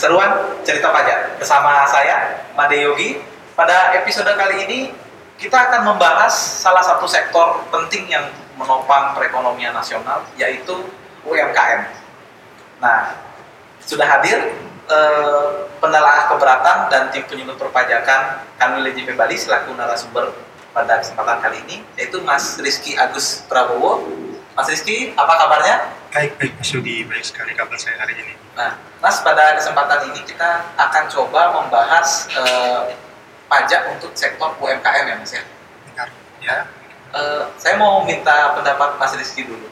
Keseruan cerita pajak bersama saya Made Yogi. Pada episode kali ini kita akan membahas salah satu sektor penting yang menopang perekonomian nasional yaitu UMKM. Nah, sudah hadir eh, penelaah keberatan dan tim penyuluh perpajakan Kanwil DJP Bali selaku narasumber pada kesempatan kali ini yaitu Mas Rizky Agus Prabowo. Mas Rizky, apa kabarnya? Baik, baik Mas Yudi, baik sekali kabar saya hari ini. Nah, Mas pada kesempatan ini kita akan coba membahas eh, pajak untuk sektor UMKM ya Mas ya. Benar, ya. Eh, saya mau minta pendapat Mas Rizky dulu.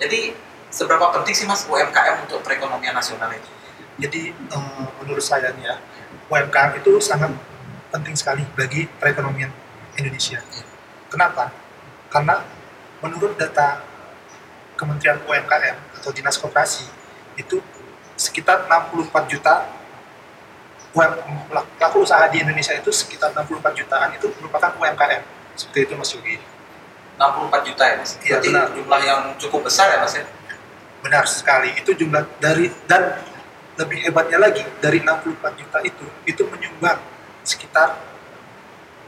Jadi seberapa penting sih Mas UMKM untuk perekonomian nasional itu? Jadi eh, menurut saya nih ya, UMKM itu sangat penting sekali bagi perekonomian Indonesia. Kenapa? Karena menurut data Kementerian UMKM atau Dinas Koperasi itu sekitar 64 juta pelaku usaha di Indonesia itu sekitar 64 jutaan itu merupakan UMKM. Seperti itu Mas Yogi. 64 juta ya Mas? Iya, benar. jumlah yang cukup besar ya Mas ya? Benar sekali. Itu jumlah dari dan lebih hebatnya lagi dari 64 juta itu itu menyumbang sekitar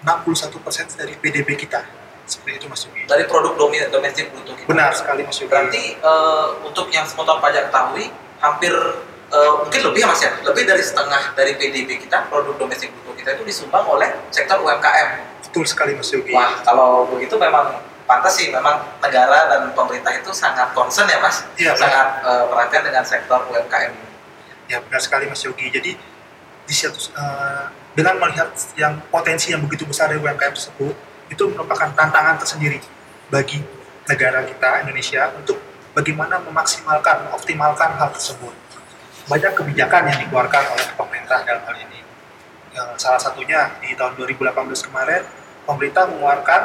61% dari PDB kita. Seperti itu Mas Yogi. Dari produk domestik bruto kita. Benar sekali Mas Yogi. Berarti eh, untuk yang semotor pajak ketahui hampir eh, mungkin lebih ya Mas ya? Lebih dari setengah dari PDB kita, produk domestik bruto kita itu disumbang oleh sektor UMKM. betul sekali Mas Yogi. Wah, kalau begitu memang pantas sih memang negara dan pemerintah itu sangat concern ya Mas, Iya, sangat eh, perhatian dengan sektor UMKM. Ya benar sekali Mas Yogi. Jadi di satu eh, dengan melihat yang potensi yang begitu besar dari UMKM tersebut itu merupakan tantangan tersendiri bagi negara kita Indonesia untuk bagaimana memaksimalkan, mengoptimalkan hal tersebut. Banyak kebijakan yang dikeluarkan oleh pemerintah dalam hal ini. Yang salah satunya di tahun 2018 kemarin pemerintah mengeluarkan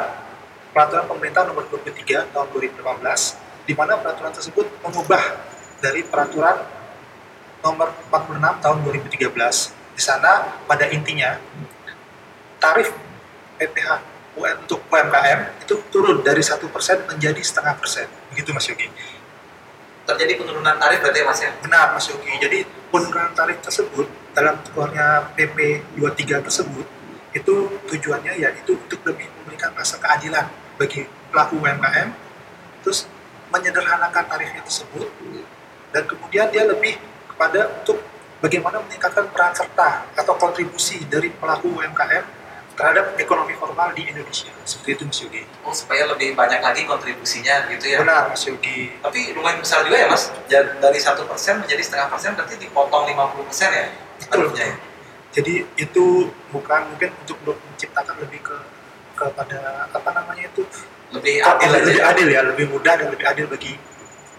peraturan pemerintah nomor 23 tahun 2018 di mana peraturan tersebut mengubah dari peraturan nomor 46 tahun 2013. Di sana pada intinya tarif PPh untuk UMKM itu turun dari satu persen menjadi setengah persen. Begitu Mas Yogi. Terjadi penurunan tarif berarti ya Mas ya? Benar Mas Yogi. Jadi penurunan tarif tersebut dalam keluarnya PP 23 tersebut itu tujuannya yaitu untuk lebih memberikan rasa keadilan bagi pelaku UMKM terus menyederhanakan tarifnya tersebut dan kemudian dia lebih kepada untuk bagaimana meningkatkan peran serta atau kontribusi dari pelaku UMKM terhadap ekonomi formal di Indonesia seperti itu Mas Yogi. Oh, supaya lebih banyak lagi kontribusinya gitu ya? Benar Mas Yogi. Tapi lumayan besar juga ya Mas, dari satu persen menjadi setengah persen berarti dipotong 50 persen ya? Betul. ya? Jadi itu bukan mungkin untuk menciptakan lebih ke kepada apa namanya itu Lebih adil aja lebih ya? adil ya, lebih mudah dan lebih adil bagi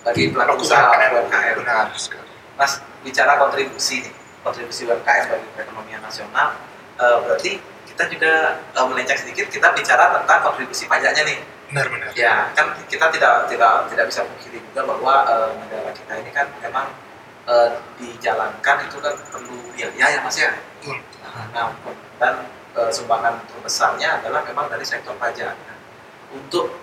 bagi pelaku usaha UMKM. Benar sekali. Mas, bicara kontribusi nih, kontribusi UMKM bagi perekonomian nasional, eh, berarti kita juga eh, melenceng sedikit, kita bicara tentang kontribusi pajaknya nih. Benar-benar. Ya, kan kita tidak tidak tidak bisa pungkiri juga bahwa eh, negara kita ini kan memang eh, dijalankan itu kan perlu biaya ya Mas ya. Betul. Nah, dan eh, sumbangan terbesarnya adalah memang dari sektor pajak. Nah, untuk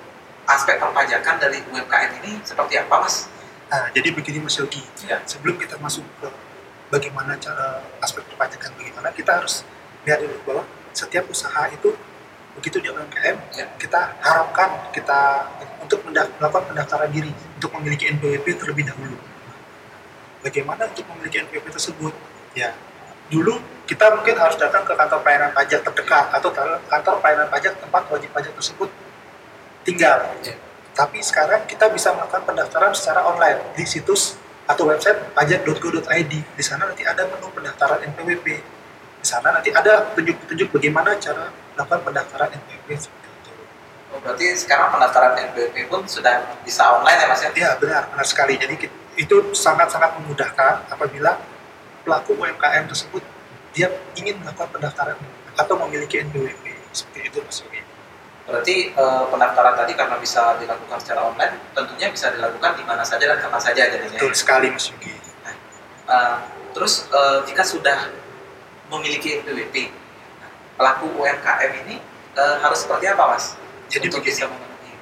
aspek perpajakan dari UMKM ini seperti apa Mas? Nah, jadi begini Mas Yogi, Ya. sebelum kita masuk ke bagaimana cara aspek perpajakan bagaimana, kita harus lihat dulu bahwa setiap usaha itu begitu di UMKM, Ya. kita harapkan kita untuk mendak- melakukan pendaftaran diri untuk memiliki NPWP terlebih dahulu. Bagaimana untuk memiliki NPWP tersebut? Ya, dulu kita mungkin harus datang ke kantor pelayanan pajak terdekat atau kantor pelayanan pajak tempat wajib pajak tersebut tinggal. Ya. Tapi sekarang kita bisa melakukan pendaftaran secara online di situs atau website pajak.go.id. Di sana nanti ada menu pendaftaran NPWP. Di sana nanti ada petunjuk-petunjuk bagaimana cara melakukan pendaftaran NPWP seperti itu. Oh, berarti sekarang pendaftaran NPWP pun sudah bisa online ya Mas ya? Ya benar, benar sekali. Jadi itu sangat-sangat memudahkan apabila pelaku UMKM tersebut dia ingin melakukan pendaftaran atau memiliki NPWP seperti itu Mas Yogi. Berarti eh, pendaftaran tadi karena bisa dilakukan secara online, tentunya bisa dilakukan di mana saja dan kapan saja jadinya. Betul sekali Mas Yogi. Eh, terus eh, jika sudah memiliki NPWP, pelaku UMKM ini eh, harus seperti apa mas? Jadi Untuk begini. memenuhi.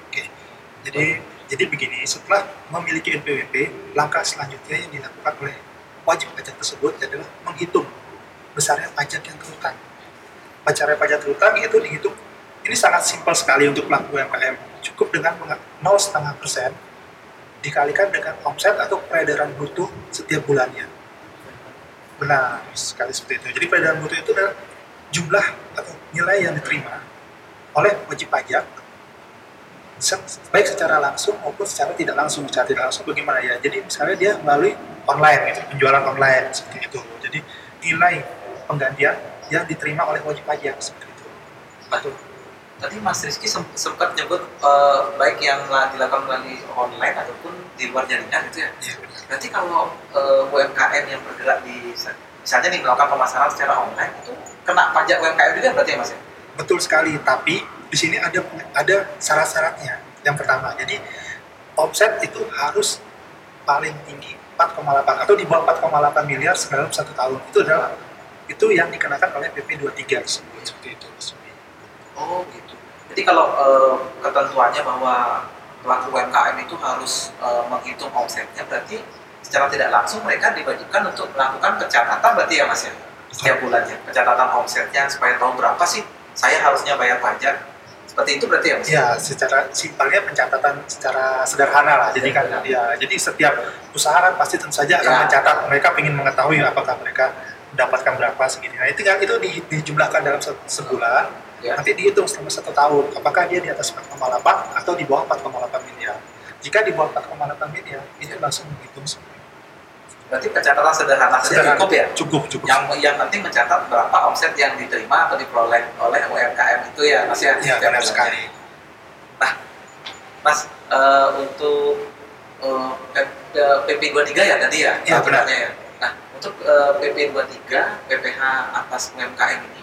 Jadi Jadi begini, setelah memiliki NPWP, langkah selanjutnya yang dilakukan oleh wajib pajak tersebut adalah menghitung besarnya pajak yang terutang. Besarnya pajak terutang itu dihitung, ini sangat simpel sekali untuk pelaku UMKM. Cukup dengan 0,5 persen dikalikan dengan omset atau peredaran bruto setiap bulannya. Benar sekali seperti itu. Jadi peredaran bruto itu adalah jumlah atau nilai yang diterima oleh wajib pajak baik secara langsung maupun secara tidak langsung secara tidak langsung bagaimana ya jadi misalnya dia melalui online gitu penjualan online seperti itu jadi nilai penggantian yang diterima oleh wajib pajak seperti itu Betul. Tadi Mas Rizky sem- sempat nyebut eh, baik yang la- dilakukan melalui online ataupun di luar jaringan gitu ya. benar Berarti kalau eh, UMKM yang bergerak di misalnya nih melakukan pemasaran secara online itu kena pajak UMKM juga berarti ya Mas ya? betul sekali tapi di sini ada ada syarat-syaratnya yang pertama jadi omset itu harus paling tinggi 4,8 atau di bawah 4,8 miliar dalam satu tahun itu adalah itu yang dikenakan oleh PP 23 tersebut seperti itu. Oh gitu. Jadi kalau eh, ketentuannya bahwa pelaku UMKM itu harus eh, menghitung omsetnya, berarti secara tidak langsung mereka diwajibkan untuk melakukan pencatatan berarti ya mas ya setiap bulannya pencatatan omsetnya supaya tahu berapa sih saya harusnya bayar pajak seperti itu berarti ya mas Ya, secara simpelnya pencatatan secara sederhana lah. Jadi kan ya, jadi setiap usaha kan pasti tentu saja akan Ya. mencatat. Mereka ingin mengetahui apakah mereka mendapatkan berapa segini. Nah, itu kan itu di- dijumlahkan dalam se- sebulan. Ya. Nanti dihitung selama satu tahun. Apakah dia di atas 4,8 atau di bawah 4,8 miliar. Jika di bawah 4,8 miliar, itu Ya. langsung menghitung semua. berarti pencatatan sederhana saja cukup ya Cukup, cukup. yang yang penting mencatat berapa omset yang diterima atau diperoleh oleh UMKM itu ya mas ya ya, setiap benar sekali. Mas, eh, untuk eh, P- PP 23 ya tadi ya? Iya, benar. ya. Nah, untuk eh, PP 23, PPH atas UMKM ini,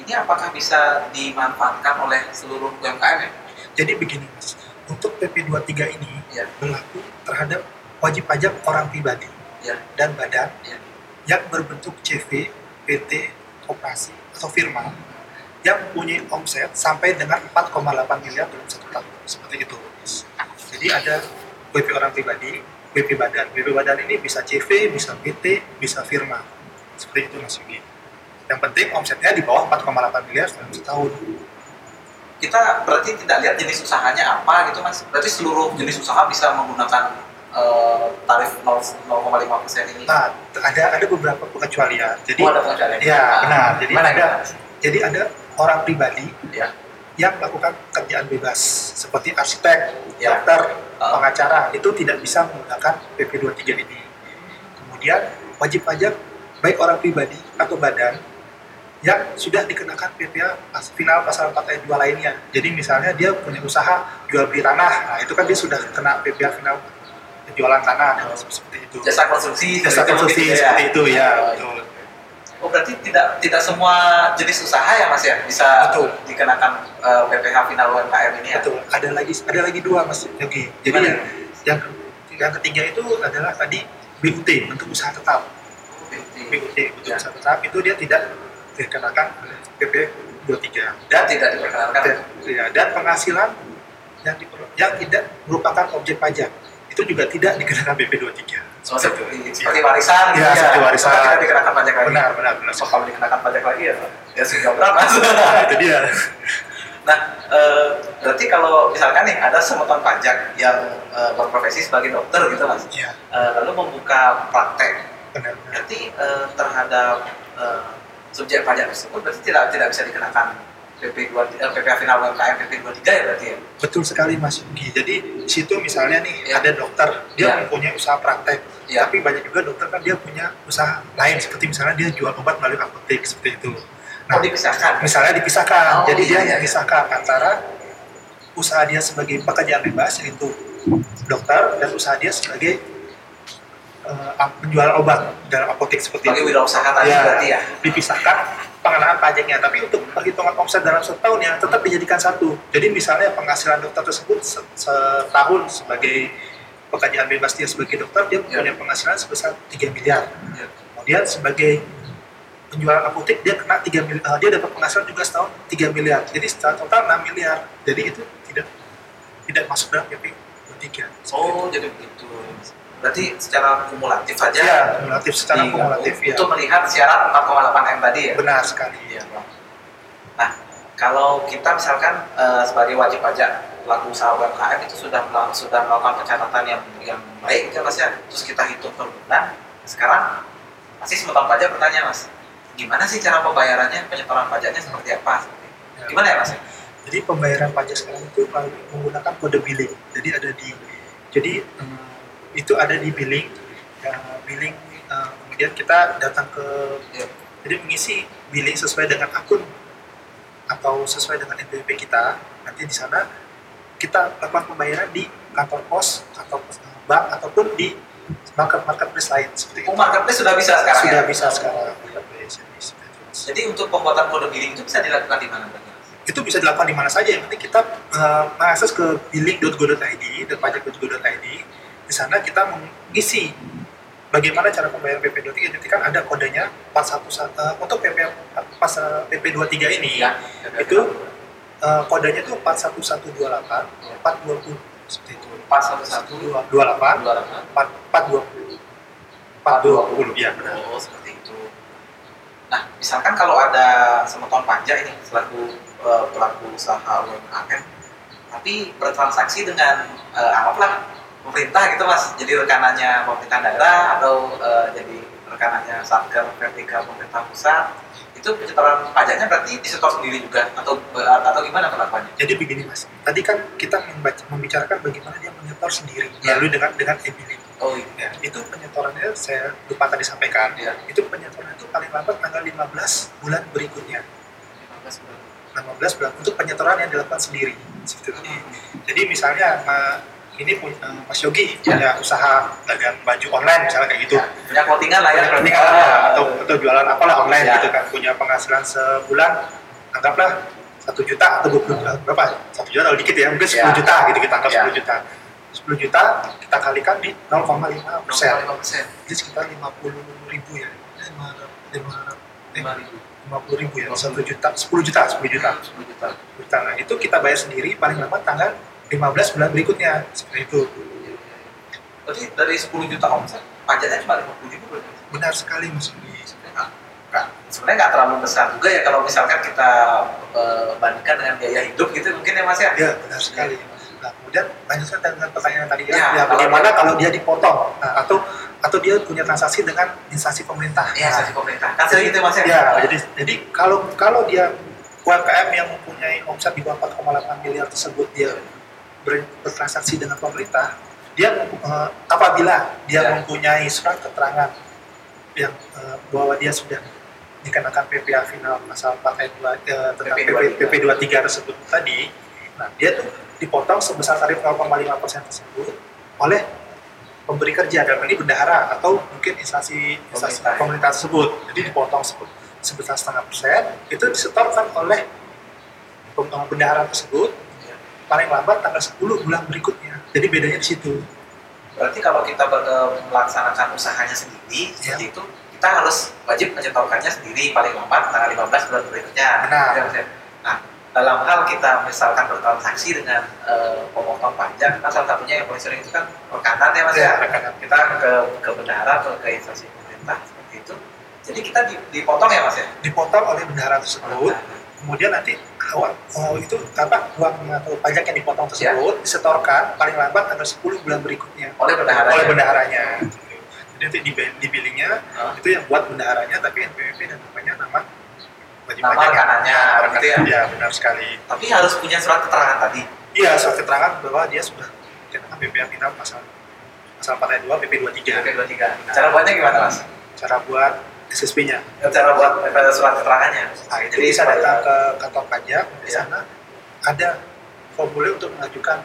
ini apakah bisa dimanfaatkan oleh seluruh UMKM ya? Jadi begini, Mas. Untuk PP 23 ini Ya. berlaku terhadap wajib pajak orang pribadi Ya. dan badan Ya. yang berbentuk CV, PT, koperasi, atau firma yang mempunyai omset sampai dengan 4,8 miliar dalam satu tahun. Seperti itu. Jadi ada WP orang pribadi, WP badan. WP badan ini bisa CV, bisa PT, bisa firma. Seperti itu Mas Yugi. Yang penting omsetnya di bawah 4,8 miliar dalam setahun. Kita berarti tidak lihat jenis usahanya apa gitu mas? Berarti seluruh jenis usaha bisa menggunakan eh, tarif 0,5 persen ini? Nah, ada ada beberapa pengecualian. Jadi oh, ada pengecualian? ya, Ah, benar. Jadi gimana, ada- jadi ada orang pribadi Ya. yang melakukan kerjaan bebas seperti arsitek, Ya. dokter, Ah. pengacara itu tidak bisa menggunakan PP 23 ini. Kemudian wajib pajak baik orang pribadi atau badan yang sudah dikenakan PPA pas- final pasal 4 ayat 2 lainnya. Jadi misalnya dia punya usaha jual beli tanah, nah itu kan dia sudah kena PPA final penjualan tanah dan seperti itu. Jasa konstruksi, Jasa seperti konstruksi itu seperti itu ya, Oh, betul. Oh berarti tidak tidak semua jenis usaha ya mas ya bisa Betul. dikenakan eh, PPh final UMKM ini ya? Betul. Ada lagi ada lagi dua Mas Yogi. Jadi yang, yang yang ketiga itu adalah tadi BUT bentuk usaha tetap. BUT. BUT bentuk Ya. usaha tetap itu dia tidak dikenakan PP 23 Dan tidak diperkenankan. dan, ya, dan penghasilan yang diper- yang tidak merupakan objek pajak itu juga tidak dikenakan PP 23. Oh, seperti, seperti warisan gitu Ya, seperti warisan. Tidak dikenakan pajak lagi. Benar, benar, benar. So, kalau dikenakan pajak lagi ya, ya sudah berapa? Nah, itu dia. nah, eh, berarti kalau misalkan nih ada semutan pajak yang eh, berprofesi sebagai dokter gitu mas, Ya, Eh, lalu membuka praktek, benar. benar. berarti eh, terhadap eh, subjek pajak tersebut berarti tidak tidak bisa dikenakan PP 2 eh, PPh final UMKM PP 23 ya berarti ya? Betul sekali Mas Yogi. Jadi di situ misalnya nih Ya. ada dokter, dia Ya. mempunyai usaha praktek. Ya. Tapi banyak juga dokter kan dia punya usaha lain seperti misalnya dia jual obat melalui apotek seperti itu. Nah, oh dipisahkan. misalnya dipisahkan. Oh, Jadi iya, dia iya, iya. memisahkan antara usaha dia sebagai pekerjaan bebas yaitu dokter dan usaha dia sebagai eh, penjual obat dalam apotek seperti Sebagai itu. wirausaha tadi Ya. berarti ya? Dipisahkan pengenaan pajaknya, tapi untuk perhitungan omset dalam setahun ya tetap dijadikan satu. Jadi misalnya penghasilan dokter tersebut se- setahun sebagai pekerjaan bebas dia sebagai dokter dia Ya. punya penghasilan sebesar 3 miliar. Ya. Kemudian sebagai penjual apotek dia kena 3 miliar, dia dapat penghasilan juga setahun 3 miliar. Jadi secara total 6 miliar. Jadi itu tidak tidak masuk dalam PP tiga. Oh, jadi begitu. Berarti secara kumulatif aja Ya, kumulatif secara di- kumulatif ya. untuk melihat syarat 4,8 M tadi ya. Benar sekali. Iya, Bang. Nah, kalau kita misalkan eh, sebagai wajib pajak pelaku usaha UMKM itu sudah sudah melakukan pencatatan yang yang baik ya Mas ya. Terus kita hitung per bulan. Sekarang masih setoran pajak bertanya Mas, gimana sih cara pembayarannya, penyetoran pajaknya seperti apa? Ya. Gimana ya Mas? Jadi pembayaran pajak sekarang itu menggunakan kode billing. Jadi ada di jadi eh, itu ada di billing. Ya, billing eh, kemudian kita datang ke Iya. jadi mengisi billing sesuai dengan akun atau sesuai dengan NPWP kita. Nanti di sana kita lakukan pembayaran di kantor pos atau eh, bank ataupun di market marketplace lain seperti Oh, itu. marketplace sudah bisa sekarang Sudah ya? bisa sekarang marketplace. Jadi, untuk pembuatan kode billing itu bisa dilakukan di mana? Itu bisa dilakukan di mana saja yang penting kita uh, mengakses ke billing.go.id dan pajak.go.id di sana kita mengisi bagaimana cara pembayaran PP23 nanti kan ada kodenya 411 uh, untuk PP pas uh, PP23 ini Iya. itu uh, kodenya itu 41128 420 seperti itu 411 28 28 420 420 ya benar Oh, seperti itu. Nah, misalkan kalau ada semeton pajak ini selaku eh, pelaku usaha UMKM, tapi bertransaksi dengan eh, anggaplah pemerintah gitu mas, jadi rekanannya pemerintah daerah atau eh, jadi rekanannya satker vertikal pemerintah pusat, itu penyetoran pajaknya berarti disetor sendiri juga atau eh, atau gimana perlakuannya? Jadi begini mas, tadi kan kita membaca- membicarakan bagaimana dia menyetor sendiri Ya. melalui dengan dengan e-billing. Oh iya. Ya, itu penyetorannya saya lupa tadi sampaikan. Iya. Itu penyetoran itu paling lambat tanggal 15 bulan berikutnya. 15 bulan untuk penyetoran yang dilakukan sendiri. Seperti itu. Jadi misalnya ini punya eh, Mas Yogi Ya. punya usaha dagang baju online misalnya kayak gitu. Ya, punya clothingan lah ya. Punya clothing lah, atau atau jualan apalah online Ya. gitu kan. Punya penghasilan sebulan anggaplah satu juta atau 20 juta berapa? Satu juta atau dikit ya, mungkin 10 Ya. juta gitu kita anggap Ya. 10 juta. 10 juta kita kalikan di 0,5 persen. 0,5 Jadi sekitar 50 ribu ya. 5 5 lima ribu 50 ribu ya. 1 juta, 10 juta, 10 juta. 10 juta. Juta. Nah, itu kita bayar sendiri paling lambat tanggal 15 bulan berikutnya. Seperti itu. Berarti dari 10 juta omset, pajaknya cuma 50 ribu berarti? Benar sekali Mas Yogi. Sebenarnya nggak- terlalu besar juga ya kalau misalkan kita eh, bandingkan dengan biaya hidup gitu mungkin ya mas ya? Ya, benar sekali. Nah, kemudian lanjutkan dengan pertanyaan tadi ya, Ya, ya kalau- bagaimana kalau dia dipotong nah, atau atau dia punya transaksi dengan instansi pemerintah. Iya, instansi pemerintah. Kan gitu ya mas ya? Ya, jadi jadi kalau kalau dia UMKM yang mempunyai omset di bawah 4,8 miliar tersebut dia ber- bertransaksi dengan pemerintah, dia eh, apabila dia Ya. mempunyai surat keterangan yang eh, bahwa dia sudah dikenakan PPA final pasal 4 ayat 2 eh, tentang PP PP, PP 23 tersebut tadi, nah dia tuh dipotong sebesar tarif 0,5 persen tersebut oleh pemberi kerja dalam ini bendahara atau mungkin instansi instansi Pemerintah. pemerintah, tersebut jadi dipotong sebe- sebesar setengah persen itu disetorkan oleh eh, bendahara tersebut. Paling lambat tanggal 10 bulan berikutnya jadi bedanya di situ Berarti kalau kita melaksanakan usahanya sendiri, Ya. seperti itu, kita harus wajib menyetorkannya sendiri paling lambat tanggal 15 bulan berikutnya. Benar. Ya, Mas ya? Nah, dalam hal kita misalkan bertransaksi dengan eh, pemotong pajak, kan salah satunya yang paling sering itu kan rekanan ya mas ya. Ya, rekanan. Kita ke ke bendahara atau ke instansi pemerintah seperti itu. Jadi kita di- dipotong ya mas ya. dipotong oleh bendahara tersebut kemudian nanti awal oh, itu apa uang atau pajak yang dipotong tersebut disetorkan paling lambat tanggal 10 bulan berikutnya oleh bendahara. oleh bendaharanya jadi nanti di, di billingnya Hah? itu yang buat bendaharanya tapi NPWP dan namanya nama wajib Nama rekanannya, Nama gitu ya? ya benar sekali Tapi harus punya surat keterangan tadi. iya surat keterangan bahwa dia sudah dikenakan PPA final pasal pasal 4 ayat 2 PP 23 PP 23. Cara buatnya gimana mas? cara buat SSP-nya Cara buat eh, surat keterangannya. Nah, itu bisa datang ke kantor pajak di Ya. sana ada formulir untuk mengajukan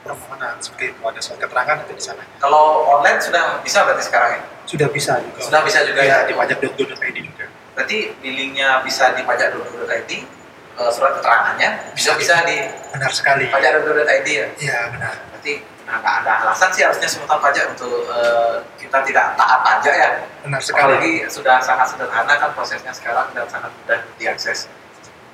permohonan seperti itu ada surat keterangan itu di sana Kalau online sudah bisa berarti sekarang ya? sudah bisa juga Sudah bisa juga ya ya? di pajak.go.id juga Berarti billingnya bisa di pajak.go.id, eh, surat keterangannya bisa bisa di benar sekali pajak.go.id ya? iya benar Berarti nah, nggak ada alasan sih harusnya semutan pajak untuk eh, kita tidak taat pajak ya. benar sekali Apalagi sudah sangat sederhana kan prosesnya sekarang dan sangat mudah diakses.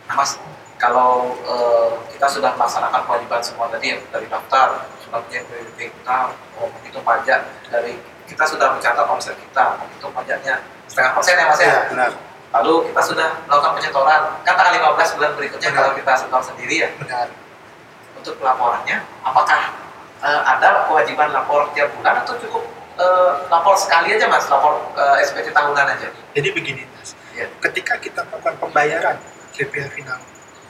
Nah mas, kalau eh, kita sudah melaksanakan kewajiban semua tadi dari daftar, punya PWP kita oh, menghitung pajak dari kita sudah mencatat omset kita menghitung pajaknya setengah persen ya mas ya Ya, benar, lalu kita sudah melakukan penyetoran kan tanggal 15 bulan berikutnya Benar. kalau kita setor sendiri ya benar. untuk pelaporannya apakah eh, ada kewajiban lapor tiap bulan atau cukup eh, lapor sekali aja mas lapor eh, SPT tahunan aja Jadi begini, Mas. Iya. Ketika kita melakukan pembayaran KPH final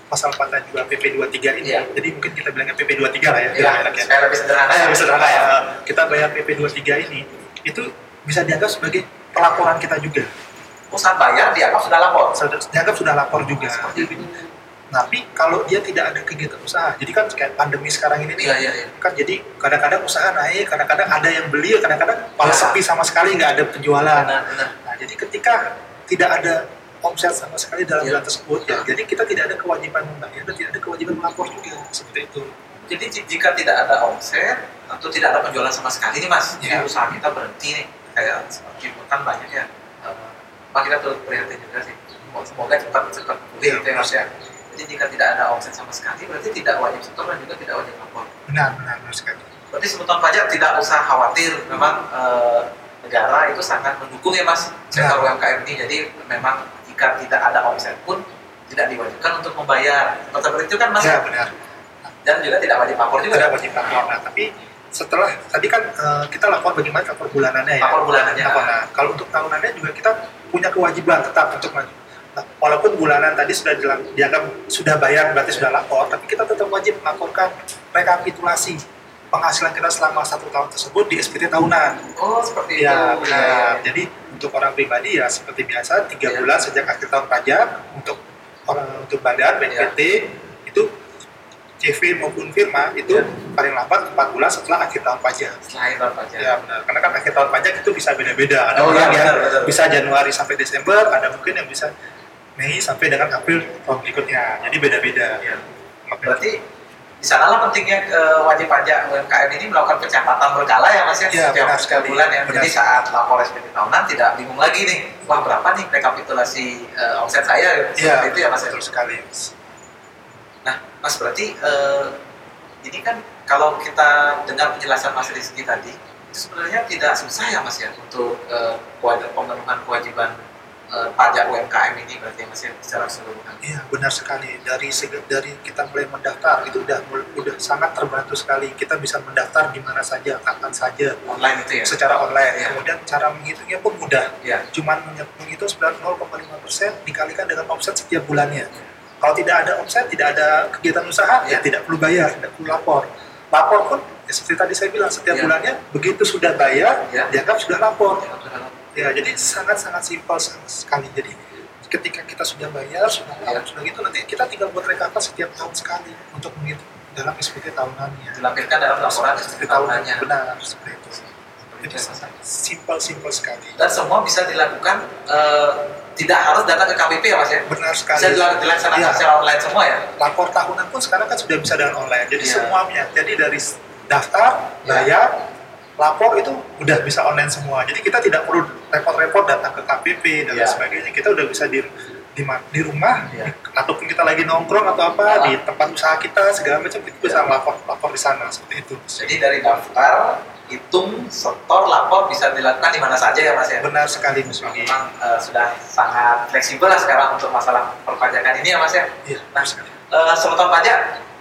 pasal 42 PP 23 ini, Iya. jadi mungkin kita bilangnya PP 23 lah ya, ya, ya. lebih sederhana bisa sederhana ya. Kita bayar PP 23 ini, itu bisa dianggap sebagai pelaporan kita juga. pusat bayar dianggap sudah lapor Dianggap sudah lapor juga. seperti itu Tapi kalau dia tidak ada kegiatan usaha, jadi kan kayak pandemi sekarang ini nih, iya iya iya kan jadi kadang-kadang usaha naik, kadang-kadang ada yang beli, kadang-kadang malah Ya. sepi sama sekali nggak ada penjualan. benar benar Nah, jadi ketika tidak ada omset sama sekali dalam Ya. bulan tersebut, ya, jadi kita tidak ada kewajiban membayar dan tidak ada kewajiban melapor juga seperti itu. Jadi jika tidak ada omset atau tidak ada penjualan sama sekali nih mas, Ya. jadi usaha kita berhenti nih, kayak seperti kan banyak ya. Pak kita turut prihatin juga sih. Semoga cepat cepat pulih Ya. gitu ya mas ya. Jadi jika tidak ada omset sama sekali, berarti tidak wajib setor dan juga tidak wajib lapor. Benar, benar, benar sekali. Berarti sebetulnya pajak tidak usah khawatir, memang eh, negara itu sangat mendukung ya mas sektor. UMKM ini. Jadi memang jika tidak ada omset pun tidak diwajibkan untuk membayar. Seperti itu kan mas Ya, benar. dan juga tidak wajib lapor juga. Tidak wajib lapor. Nah, tapi setelah tadi kan eh, kita lapor bagaimana lapor bulanannya ya. Lapor bulanannya. Lapor. Nah, kalau untuk tahunannya juga kita punya kewajiban tetap untuk maju. Walaupun bulanan tadi sudah dianggap sudah bayar berarti sudah lapor, tapi kita tetap wajib melaporkan rekapitulasi penghasilan kita selama satu tahun tersebut di SPT tahunan. Oh seperti Ya, itu. benar. Jadi untuk orang pribadi ya seperti biasa tiga Ya. bulan sejak akhir tahun pajak untuk orang untuk badan BNPT itu CV maupun firma itu Ya. paling lambat empat bulan setelah akhir tahun pajak. Selain tahun pajak. Ya benar. Karena kan akhir tahun pajak itu bisa beda-beda. Ada Oh, orang iya, yang benar, benar. bisa Januari sampai Desember, ada mungkin yang bisa Mei sampai dengan April tahun berikutnya. Jadi beda-beda. Ya. Berarti di sanalah pentingnya eh, wajib pajak UMKM ini melakukan pencatatan berkala ya mas ya Ya, setiap benar sekali. bulan ya. Benar Jadi saat lapor SPT tahunan tidak bingung lagi nih, wah berapa nih rekapitulasi eh, omset saya Ya, seperti itu ya mas ya. betul sekali. Nah mas berarti eh, ini kan kalau kita dengar penjelasan mas Rizky tadi itu sebenarnya tidak susah ya mas ya untuk kewajib- pemenuhan kewajiban eh, pajak UMKM ini berarti ya mas ya secara keseluruhan. Iya benar sekali dari segi dari kita mulai mendaftar itu udah udah sangat terbantu sekali kita bisa mendaftar di mana saja kapan saja Online itu ya. secara online Iya. kemudian cara menghitungnya pun mudah Ya. cuman menghitung sebenarnya 0,5 persen dikalikan dengan omset setiap bulannya kalau tidak ada omset tidak ada kegiatan usaha ya Iya. tidak perlu bayar tidak perlu lapor lapor pun ya seperti tadi saya bilang setiap Iya. bulannya begitu sudah bayar Ya. dianggap sudah lapor Ya, betul. Ya, jadi sangat-sangat simpel sekali. Jadi ketika kita sudah bayar, sudah Ya. sudah gitu, nanti kita tinggal buat recover setiap tahun sekali untuk menghitung dalam SPT tahunannya. dilampirkan dalam laporan SPT tahunannya. Benar, seperti itu. Jadi sangat simpel-simpel sekali. Dan semua bisa dilakukan eh, tidak harus datang ke KPP ya mas ya. Benar sekali. Bisa dila- dilaksanakan Iya. secara online semua ya. Lapor tahunan pun sekarang kan sudah bisa dengan online. Jadi Iya. semuanya. Jadi dari daftar, Iya. bayar, lapor itu udah bisa online semua. Jadi kita tidak perlu repot-repot datang ke KPP dan Iya. sebagainya. Kita udah bisa di di, di rumah Iya. ataupun kita lagi nongkrong atau apa Ah. di tempat usaha kita segala macam itu bisa Iya. lapor lapor di sana seperti itu. Jadi dari daftar, hitung, setor, lapor bisa dilakukan di mana saja ya mas ya. Benar sekali Mas Yogi. Memang eh, sudah sangat fleksibel lah sekarang untuk masalah perpajakan ini ya mas ya. Iya, Nah, sekali. Eh, semeton pajak,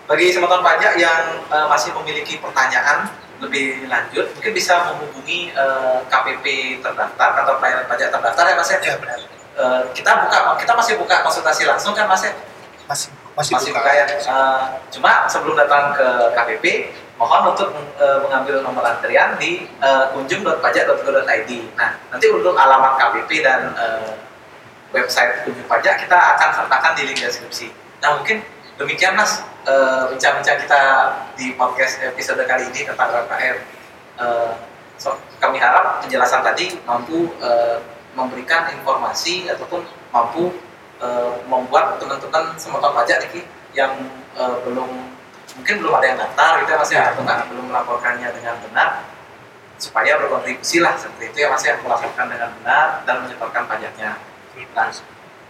bagi semeton pajak yang eh, masih memiliki pertanyaan lebih lanjut, mungkin bisa menghubungi eh, KPP terdaftar atau pelayanan pajak terdaftar ya mas ya. Ya benar. Eh, kita buka, kita masih buka konsultasi langsung kan mas ya? Masih masih, Masih buka. buka ya. Eh, cuma sebelum datang ke KPP, mohon untuk eh, mengambil nomor antrian di eh, kunjung.pajak.go.id. Nah, nanti untuk alamat KPP dan eh, website kunjung pajak kita akan sertakan di link deskripsi. Nah, mungkin demikian mas eh, bincang-bincang kita di podcast episode kali ini tentang UMKM. Eh, so, kami harap penjelasan tadi mampu eh, memberikan informasi ataupun mampu eh, membuat teman-teman semotor pajak Ki, yang eh, belum mungkin belum ada yang daftar gitu ya mas ya nggak belum melaporkannya dengan benar supaya berkontribusi lah seperti itu ya mas ya melaporkan dengan benar dan menyetorkan pajaknya. Nah,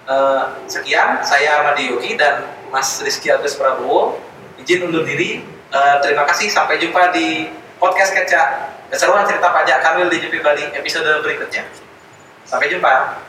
eh, sekian saya Madi Yogi dan Mas Rizky Agus Prabowo izin undur diri. Eh, terima kasih, sampai jumpa di podcast Keca Keseruan Cerita Pajak Kanwil DJP Bali episode berikutnya. Sampai jumpa.